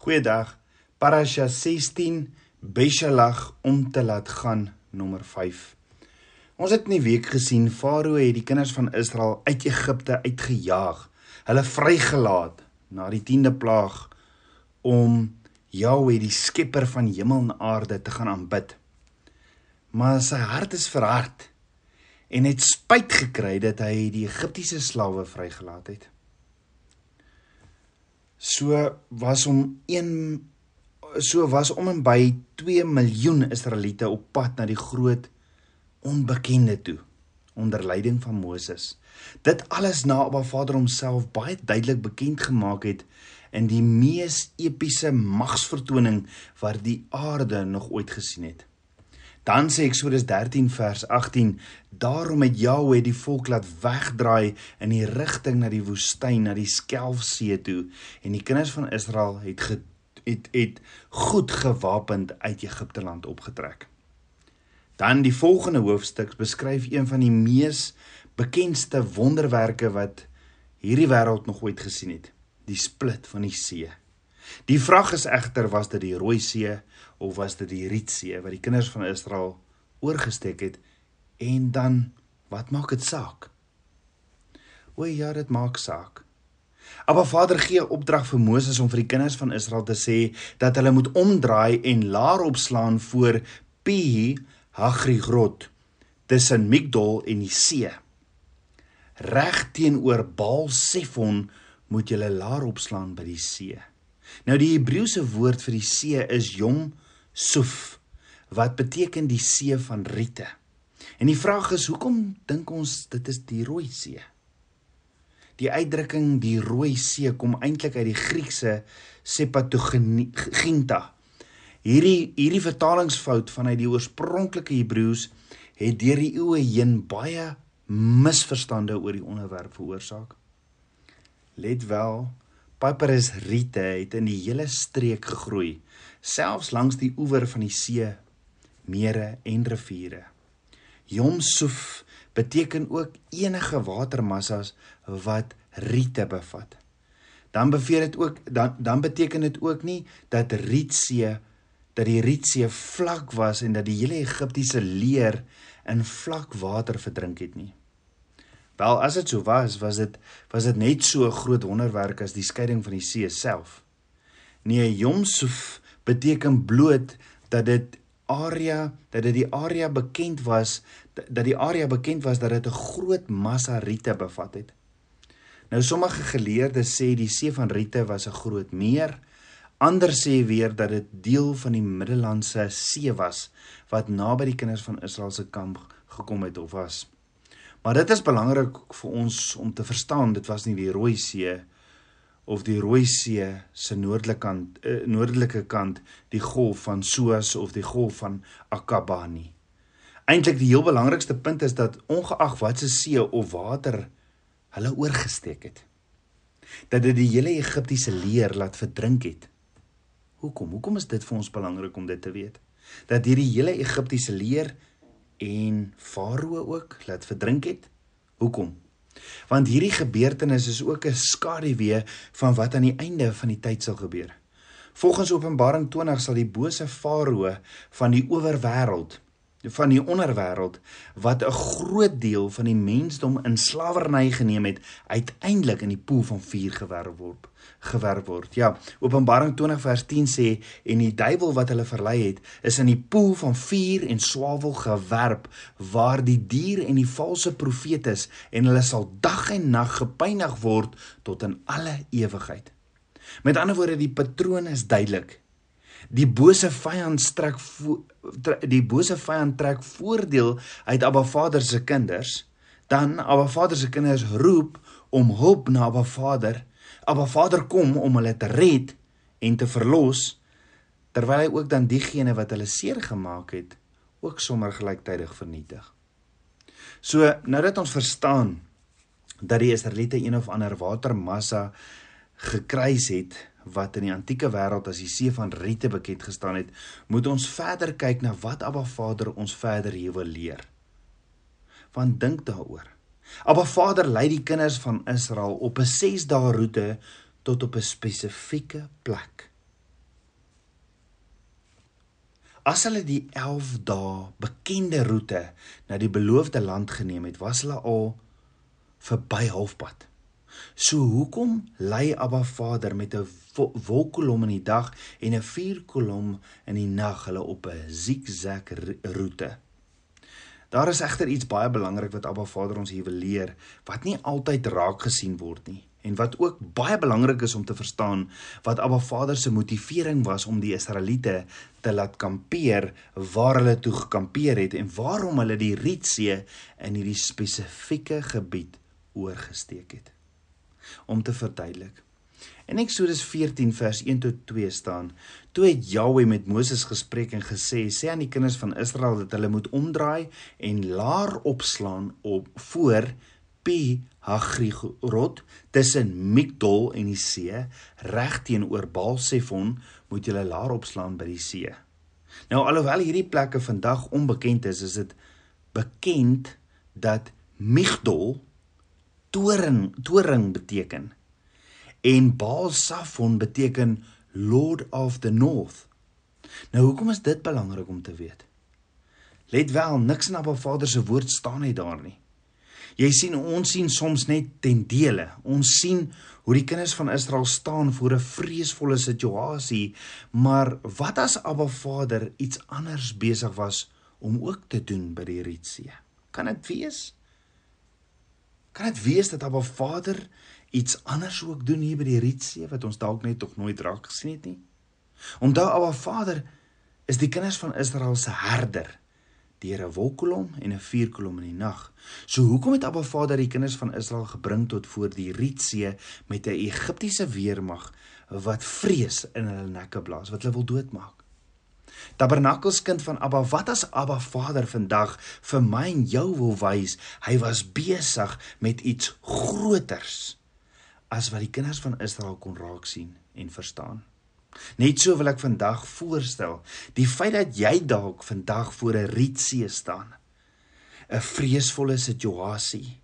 Goeiedag. Parasha 16 Beshalach om te laat gaan nommer 5. Ons het in die week gesien Farao het die kinders van Israel uit Egipte uitgejaag. Hulle vrygelaat na die 10de plaag om Jahweh die skepper van hemel en aarde te gaan aanbid. Maar sy hart is verhard en het spyt gekry dat hy die Egiptiese slawe vrygelaat het. So was om 1 so was om en by 2 miljoen Israeliete op pad na die groot onbekende toe onder leiding van Moses. Dit alles na Abba Vader homself baie duidelik bekend gemaak het in die mees epiese magsvertoning wat die aarde nog ooit gesien het. Dan sê Eksodus 13 vers 18: Daarom het Jahweh die volk laat wegdraai in die rigting na die woestyn, na die Skelfsee toe, en die kinders van Israel het ge, het het goed gewapend uit Egipte land opgetrek. Dan die volgende hoofstuk beskryf een van die mees bekendste wonderwerke wat hierdie wêreld nog ooit gesien het, die split van die see. Die vraag is egter was dit die Rooi See of was dit die Rietsee wat die kinders van Israel oorgesteek het en dan wat maak dit saak? O ja, dit maak saak. Maar Vader gee opdrag vir Moses om vir die kinders van Israel te sê dat hulle moet omdraai en laar opslaan voor Pi Hagrigrot tussen Migdol en die see. Reg teenoor Baal Sefon moet jy laar opslaan by die see. Nou die Hebreëse woord vir die see is Yom Suf wat beteken die see van riete. En die vraag is hoekom dink ons dit is die Rooi See? Die uitdrukking die Rooi See kom eintlik uit die Griekse Septuaginta. Hierdie hierdie vertalingsfout vanuit die oorspronklike Hebreëus het deur die eeue heen baie misverstande oor die onderwerp veroorsaak. Let wel, Papyrus riete het in die hele streek gegroei, selfs langs die oewer van die see, mere en riviere. Yomsuf beteken ook enige watermassas wat riete bevat. Dan beveer dit ook dan dan beteken dit ook nie dat Rietsee dat die Rietsee vlak was en dat die hele Egiptiese leer in vlak water verdrink het nie. Wel, as dit so was, was dit was dit net so 'n groot wonderwerk as die skeiding van die see self. Nee, Yomsuf beteken bloot dat dit area dat dit die area bekend was dat die area bekend was dat dit 'n groot massa riete bevat het. Nou sommige geleerdes sê die see van riete was 'n groot meer. Ander sê weer dat dit deel van die Middellandse See was wat naby die kinders van Israel se kamp gekom het of was. Maar dit is belangrik vir ons om te verstaan, dit was nie die Rooi See of die Rooi See se noordelike kant, uh, noordelike kant, die golf van Suez of die golf van Aqaba nie. Eintlik die heel belangrikste punt is dat ongeag wat se see of water hulle oorgesteek het, dat dit die hele Egiptiese leer laat verdrink het. Hoekom? Hoekom is dit vir ons belangrik om dit te weet? Dat hierdie hele Egiptiese leer en Farao ook laat verdrink het. Hoekom? Want hierdie gebeurtenis is ook 'n skaduwee van wat aan die einde van die tyd sal gebeur. Volgens Openbaring 20 sal die bose Farao van die owerwêreld van die onderwêreld wat 'n groot deel van die mensdom in slawerny geneem het, uiteindelik in die poel van vuur gewerp word. Gewerp word. Ja, Openbaring 20 vers 10 sê en die duiwel wat hulle verlei het, is in die poel van vuur en swavel gewerp waar die dier en die valse profeet is en hulle sal dag en nag gepynig word tot in alle ewigheid. Met ander woorde, die patroon is duidelik. Die bose vyand strek die bose vyand trek voordeel uit Abba Vader se kinders, dan Abba Vader se kinders roep om hulp na Abba Vader. Abba Vader kom om hulle te red en te verlos terwyl hy ook dan diegene wat hulle seer gemaak het ook sommer gelyktydig vernietig. So nou dat ons verstaan dat die Israeliete een of ander watermassa gekruis het wat in die antieke wêreld as die see van Riete bekend gestaan het, moet ons verder kyk na wat Abba Vader ons verder hier wil leer. Want dink daaroor. Abba Vader lei die kinders van Israel op 'n 6 dae roete tot op 'n spesifieke plek. As hulle die 11 dae bekende roete na die beloofde land geneem het, was hulle al verby halfpad. So hoekom lei Abba Vader met 'n wolkkolom in die dag en 'n vuurkolom in die nag hulle op 'n zigzag roete? Daar is egter iets baie belangrik wat Abba Vader ons hier wil leer wat nie altyd raak gesien word nie en wat ook baie belangrik is om te verstaan wat Abba Vader se motivering was om die Israeliete te laat kampeer waar hulle toe gekampeer het en waarom hulle die Rietsee in hierdie spesifieke gebied oorgesteek het om te verduidelik. In Eksodus 14 vers 1 tot 2 staan: Toe het Jahweh met Moses gespreek en gesê: "Sê aan die kinders van Israel dat hulle moet omdraai en laar opslaan op voor Pi Hagrot tussen Migdol en die see, reg teenoor Baal-Sefon, moet julle laar opslaan by die see." Nou alhoewel hierdie plekke vandag onbekend is, is dit bekend dat Migdol toring toring beteken en Baal Safon beteken Lord of the North. Nou hoekom is dit belangrik om te weet? Let wel, niks in Abba Vader se woord staan net daar nie. Jy sien ons sien soms net ten dele. Ons sien hoe die kinders van Israel staan voor 'n vreesvolle situasie, maar wat as Abba Vader iets anders besig was om ook te doen by die Rietsee? Kan dit wees? Kan dit wees dat Abba Vader iets anders ook doen hier by die Rietsee wat ons dalk net tog nooit raak gesien het nie? Onthou Abba Vader is die kinders van Israel se herder deur 'n wolkkolom en 'n vuurkolom in die nag. So hoekom het Abba Vader die kinders van Israel gebring tot voor die Rietsee met 'n Egiptiese weermag wat vrees in hulle nekke blaas, wat hulle wil doodmaak? Tabernakelskind van Abba, wat as Abba Vader vandag vir my en jou wil wys, hy was besig met iets groters as wat die kinders van Israel kon raak sien en verstaan. Net so wil ek vandag voorstel, die feit dat jy dalk vandag voor 'n rietsee staan, 'n vreesvolle situasie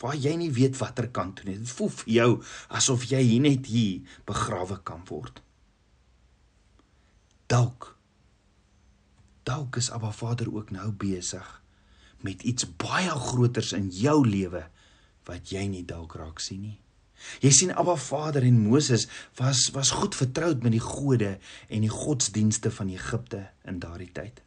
waar jy nie weet watter kant toe nie. Dit voel vir jou asof jy hier net hier begrawe kan word. Dalk dalk is Abba Vader ook nou besig met iets baie groters in jou lewe wat jy nie dalk raak sien nie. Jy sien Abba Vader en Moses was was goed vertroud met die gode en die godsdienste van Egipte in daardie tyd.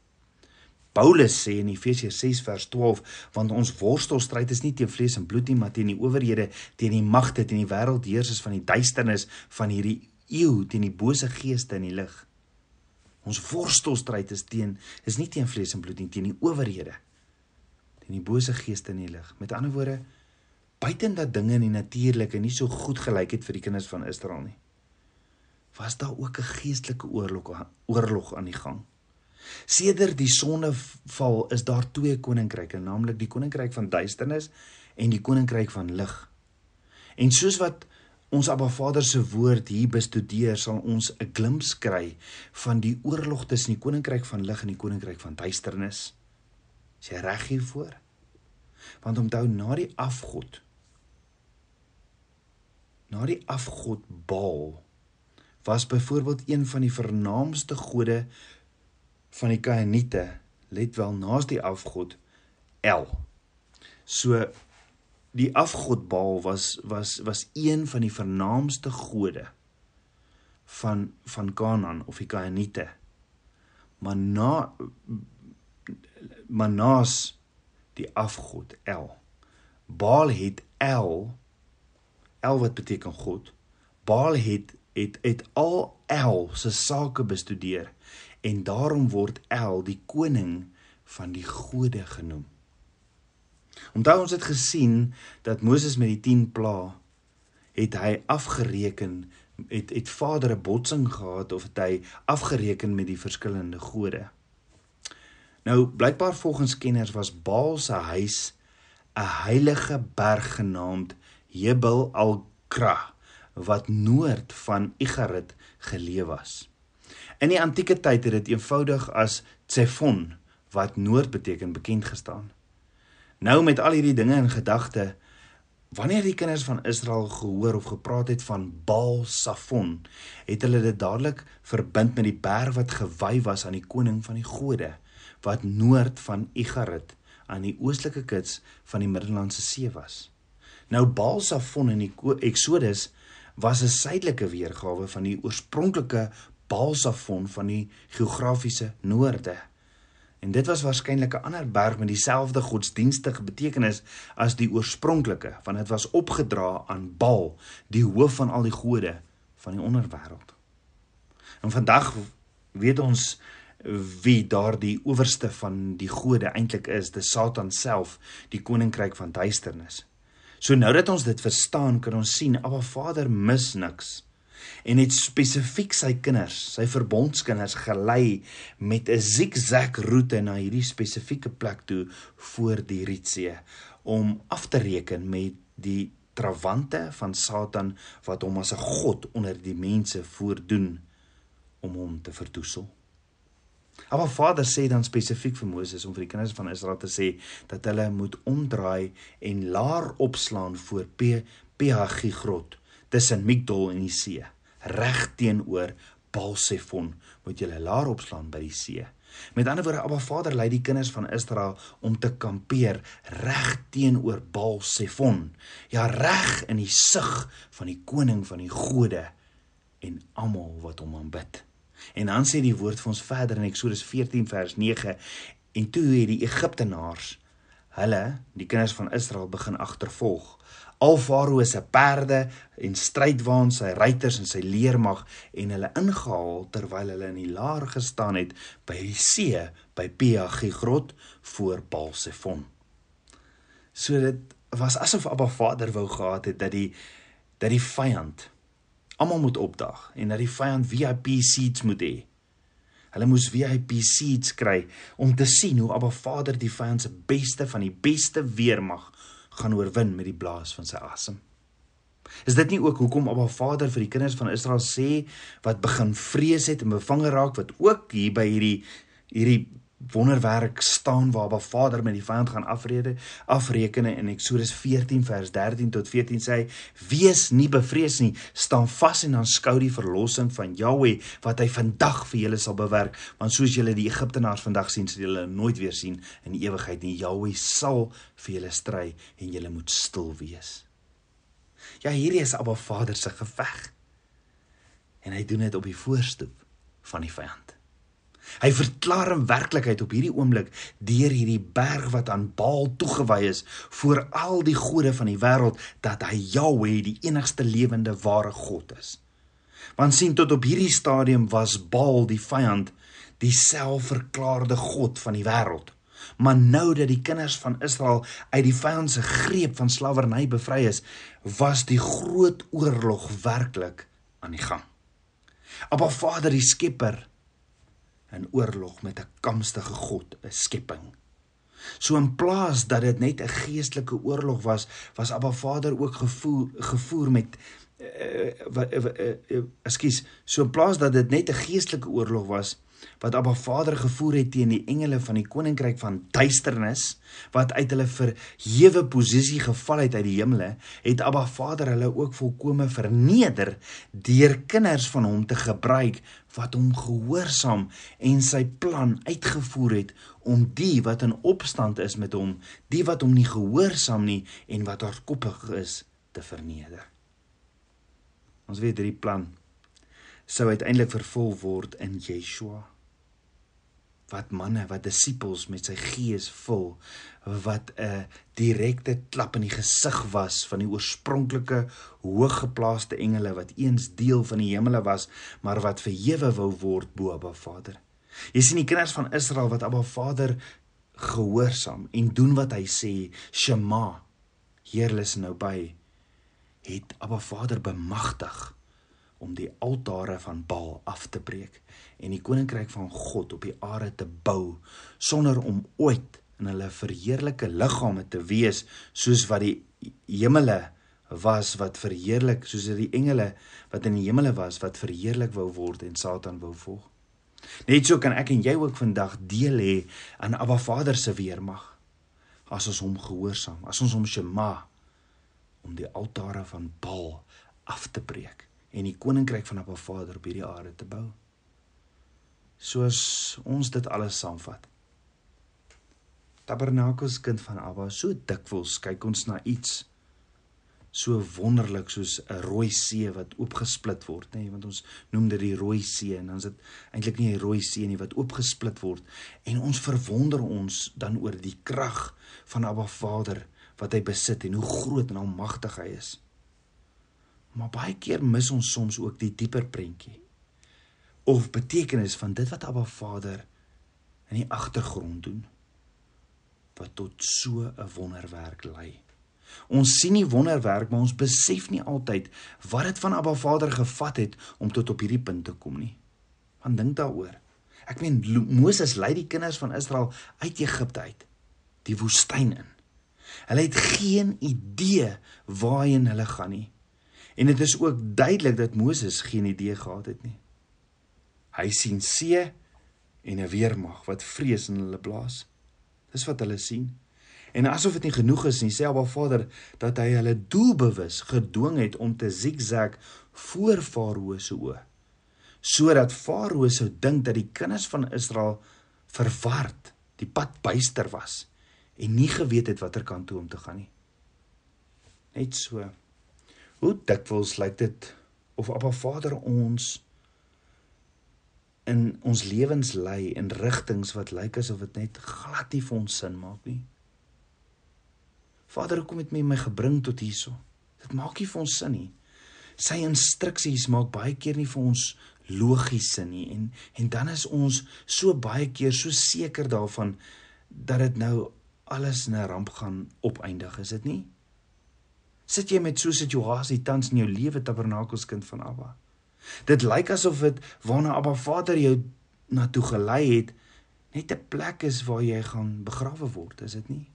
Paulus sê in Efesiërs 6 vers 12 want ons worstelstryd is nie teen vlees en bloed nie maar teen die owerhede, teen die magte, teen die wêreldheersers van die duisternis van hierdie eeu, teen die bose geeste in die lig. Ons worstelstryd is teen is nie teen vlees en bloed nie, teen die owerhede. Teen die bose geeste in die lig. Met ander woorde, buiten dat dinge in die natuurlike nie so goed gelyk het vir die kinders van Israel nie, was daar ook 'n geestelike oorlog oorlog aan die gang. Sedert die sonneval is daar twee koninkryke, naamlik die koninkryk van duisternis en die koninkryk van lig. En soos wat ons Abba Vader se woord hier bestudeer, sal ons 'n glimp kry van die oorlog tussen die koninkryk van lig en die koninkryk van duisternis. Is jy reg hiervoor? Want onthou na die afgod na die afgod Baal was byvoorbeeld een van die vernaamste gode van die Kainiete, let wel naas die afgod El. So die afgod Baal was was was een van die vernaamste gode van van Kanaan of die Kaaniete. Maar na Manas die afgod El. Baal het El El wat beteken God. Baal het het het al El se sake bestudeer en daarom word El die koning van die gode genoem. Onthou ons het gesien dat Moses met die 10 pla het hy afgereken het het Vader 'n botsing gehad of het hy afgereken met die verskillende gode. Nou blykbaar volgens kenners was Baal se huis 'n heilige berg genaamd Jebel al-Kra wat noord van Igarit geleë was. In die antieke tyd het dit eenvoudig as Tsefon wat noord beteken bekend gestaan. Nou met al hierdie dinge in gedagte wanneer die kinders van Israel gehoor of gepraat het van Baal Safon, het hulle dit dadelik verbind met die berg wat gewy was aan die koning van die gode wat noord van Igarit aan die oostelike kits van die Middellandse See was. Nou Baal Safon in die Exodus was 'n suidelike weergawe van die oorspronklike Baal Safon van die geografiese noorde. En dit was waarskynlik 'n ander berg met dieselfde godsdienstige betekenis as die oorspronklike, want dit was opgedra aan Baal, die hoof van al die gode van die onderwêreld. En vandag weet ons wie daardie owerste van die gode eintlik is, die Satan self, die koninkryk van duisternis. So nou dat ons dit verstaan, kan ons sien Abba Vader mis niks en het spesifiek sy kinders, sy verbondskinders gelei met 'n zigzag roete na hierdie spesifieke plek toe voor die Rietsee om af te reken met die trawante van Satan wat hom as 'n god onder die mense voordoen om hom te verdoesel. Maar Vader sê dan spesifiek vir Moses om vir die kinders van Israel te sê dat hulle moet omdraai en laar opslaan voor Ph grot tussen Migdol en die see reg teenoor Baalsefon moet julle laar opslaan by die see. Met ander woorde, Abba Vader lei die kinders van Israel om te kampeer reg teenoor Baalsefon. Ja, reg in die sig van die koning van die gode en almal wat hom aanbid. En dan sê die woord vir ons verder in Eksodus 14 vers 9 en toe het die Egiptenaars hulle, die kinders van Israel begin agtervolg al Farao se perde en strydwaans, sy ruiters en sy leermag en hulle ingehaal terwyl hulle in die laar gestaan het by die see by Ph grot voor Balsefon. So dit was asof Abba Vader wou gehad het dat die dat die vyand almal moet opdag en dat die vyand VIP seats moet hê. Hulle moes VIP seats kry om te sien hoe Abba Vader die vyand se beste van die beste weermag gaan oorwin met die blaas van sy asem. Is dit nie ook hoekom Abba Vader vir die kinders van Israel sê wat begin vrees het en bevange raak wat ook hier by hierdie hierdie wonderwerk staan waar Abba Vader met die vyand gaan afrede afrekene in Eksodus 14 vers 13 tot 14 sê wees nie bevrees nie staan vas en aanskou die verlossing van Jahweh wat hy vandag vir julle sal bewerk want soos julle die Egiptenaars vandag sien sal julle nooit weer sien in ewigheid nie. Jahweh sal vir julle stry en julle moet stil wees. Ja hierdie is Abba Vader se geveg. En hy doen dit op die voorstoep van die vyand Hy verklaar in werklikheid op hierdie oomblik deur hierdie berg wat aan Baal toegewy is voor al die gode van die wêreld dat hy Jahweh die enigste lewende ware God is. Want sien tot op hierdie stadium was Baal die vyand, die selfverklaarde god van die wêreld. Maar nou dat die kinders van Israel uit die vyand se greep van slawerny bevry is, was die groot oorlog werklik aan die gang. Appa Vader die Skepper in oorlog met 'n kamstige god, 'n skepping. So in plaas dat dit net 'n geestelike oorlog was, was Abba Vader ook gevoer gevoer met uh, uh, uh, uh, ekskuus, so in plaas dat dit net 'n geestelike oorlog was, wat Abba Vader gevoer het teen die engele van die koninkryk van duisternis wat uit hulle verhewe posisie geval het uit die hemele, het Abba Vader hulle ook volkome verneder deur kinders van hom te gebruik wat hom gehoorsaam en sy plan uitgevoer het om die wat in opstand is met hom, die wat hom nie gehoorsaam nie en wat hardkoppig is, te verneder. Ons weet hierdie plan sou uiteindelik vervul word in Yeshua wat manne wat disippels met sy gees vul wat 'n direkte klap in die gesig was van die oorspronklike hooggeplaaste engele wat eens deel van die hemele was maar wat verhewe wou word bo Abba Vader. Jy sien die kinders van Israel wat Abba Vader gehoorsaam en doen wat hy sê, Shema, Here is nou by, het Abba Vader bemagtig om die altare van Baal af te breek en die koninkryk van God op die aarde te bou sonder om ooit in hulle verheerlike liggame te wees soos wat die hemele was wat verheerlik soos die engele wat in die hemele was wat verheerlik wou word en Satan wou volg. Net so kan ek en jy ook vandag deel hê aan Abba Vader se weermag as ons hom gehoorsaam, as ons hom Shema om die altare van Baal af te breek en die koninkryk van Abba Vader op hierdie aarde te bou. Soos ons dit alles saamvat. Tabernakels kind van Abba, so dikwels kyk ons na iets so wonderlik soos 'n rooi see wat oopgesplit word, nê, nee, want ons noem dit die rooi see en dan is dit eintlik nie 'n rooi see nie wat oopgesplit word en ons verwonder ons dan oor die krag van Abba Vader wat hy besit en hoe groot en almagtig hy is. Maar baie keer mis ons soms ook die dieper prentjie of betekenis van dit wat Abba Vader in die agtergrond doen wat tot so 'n wonderwerk lei. Ons sien nie wonderwerk, maar ons besef nie altyd wat dit van Abba Vader gevat het om tot op hierdie punt te kom nie. Want dink daaroor. Ek meen Moses lei die kinders van Israel uit Egipte uit, die woestyn in. Hulle het geen idee waarheen hulle gaan nie. En dit is ook duidelik dat Moses geen idee gehad het nie. Hy sien see en 'n weermag wat vrees in hulle blaas. Dis wat hulle sien. En asof dit nie genoeg is nie, sê Abba Vader dat hy hulle doelbewus gedwing het om te zigzag voor Farao se oë. Sodat Farao sou dink dat die kinders van Israel verward, die pad byster was en nie geweet het watter kant toe om te gaan nie. Net so. Hoe dikwels lyk dit of Abba Vader ons in ons lewens lei in rigtings wat lyk asof dit net glad nie vir ons sin maak nie. Vader, hoekom het U my gebring tot hierso? Dit maak nie vir ons sin nie. Sy instruksies maak baie keer nie vir ons logies sin nie en en dan is ons so baie keer so seker daarvan dat dit nou alles in 'n ramp gaan opeindig, is dit nie? Sit jy met so 'n situasie tans in jou lewe tabernakelskind van Abba? Dit lyk asof dit waarna Abba Vader jou na toe gelei het, net 'n plek is waar jy gaan begrawe word, is dit nie?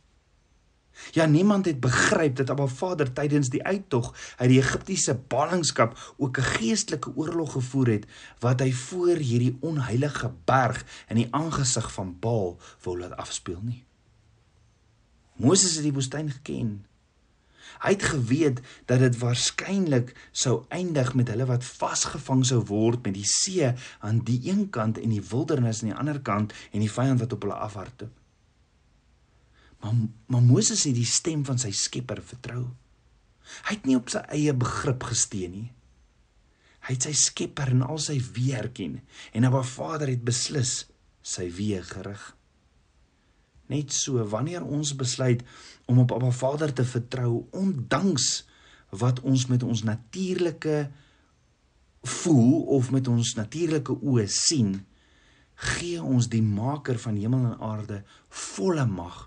Ja, niemand het begryp dat Abba Vader tydens die uittog uit die Egiptiese ballingskap ook 'n geestelike oorlog gevoer het wat hy voor hierdie onheilige berg in die aangesig van Baal wou laat afspeel nie. Moses het die woestyn geken. Hy het geweet dat dit waarskynlik sou eindig met hulle wat vasgevang sou word met die see aan die een kant en die wildernis aan die ander kant en die vyand wat op hulle afhardloop. Maar maar Moses het die stem van sy Skepper vertrou. Hy het nie op sy eie begrip gesteun nie. Hy het sy Skepper en al sy weë erken en Abba Vader het beslis sy weë gerig. Net so wanneer ons besluit om op Abba Vader te vertrou ondanks wat ons met ons natuurlike voel of met ons natuurlike oë sien, gee ons die maker van hemel en aarde volle mag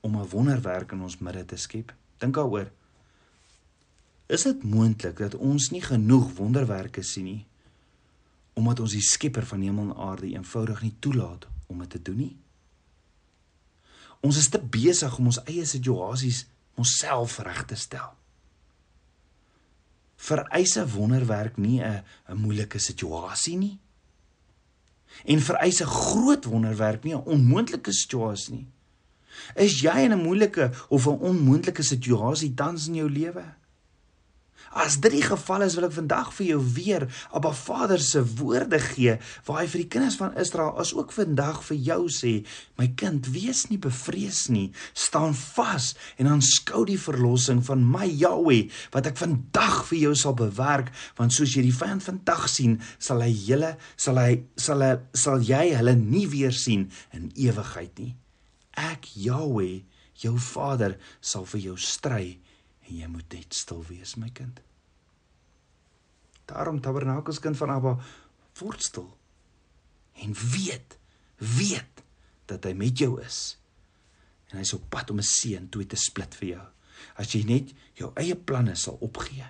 om 'n wonderwerk in ons midde te skep. Dink daaroor. Is dit moontlik dat ons nie genoeg wonderwerke sien nie omdat ons die skepper van hemel en aarde eenvoudig nie toelaat om dit te doen nie? Ons is te besig om ons eie situasies onsself reg te stel. Vereis 'n wonderwerk nie 'n 'n moeilike situasie nie? En vereis 'n groot wonderwerk nie 'n onmoontlike situasie nie? Is jy in 'n moeilike of 'n onmoontlike situasie tans in jou lewe? As dit die geval is, wil ek vandag vir jou weer Abba Vader se woorde gee waar hy vir die kinders van Israel as ook vandag vir jou sê: "My kind, wees nie bevrees nie. Staan vas en aanskou die verlossing van my Jahweh wat ek vandag vir jou sal bewerk, want soos jy die vyand vandag sien, sal hy julle sal hy sal hy sal jy hulle nie weer sien in ewigheid nie." Ek Jahweh, jou Vader, sal vir jou stry en jy moet net stil wees, my kind. Daarom tabernakels kind van Abba, word stil en weet, weet dat hy met jou is. En hy's op pad om 'n seën toe te split vir jou. As jy net jou eie planne sal opgee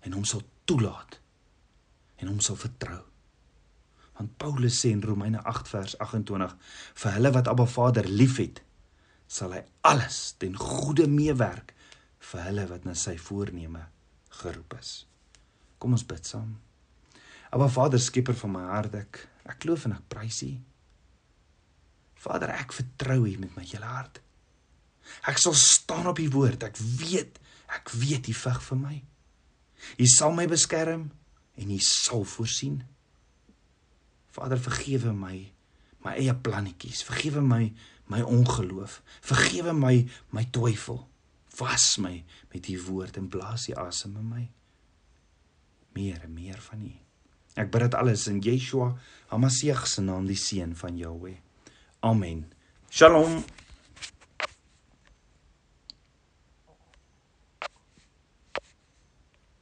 en hom sal toelaat en hom sal vertrou. Want Paulus sê in Romeine 8 vers 28 vir hulle wat Abba Vader liefhet, sal hy alles ten goeie meewerk vir hulle wat na sy voorneme geroep is. Kom ons bid saam. Abba Vader, skieper van my hart, ek ek loof en ek prys U. Vader, ek vertrou U met my hele hart. Ek sal staan op U woord. Ek weet Ek weet U veg vir my. U sal my beskerm en U sal voorsien. Vader, vergewe my my eie plannetjies. Vergewe my my ongeloof. Vergewe my my twyfel. Was my met U woord en blaas U asem in my. Meer en meer van U. Ek bid dit alles in Yeshua HaMashiach se naam, die seun van Jahweh. Amen. Shalom.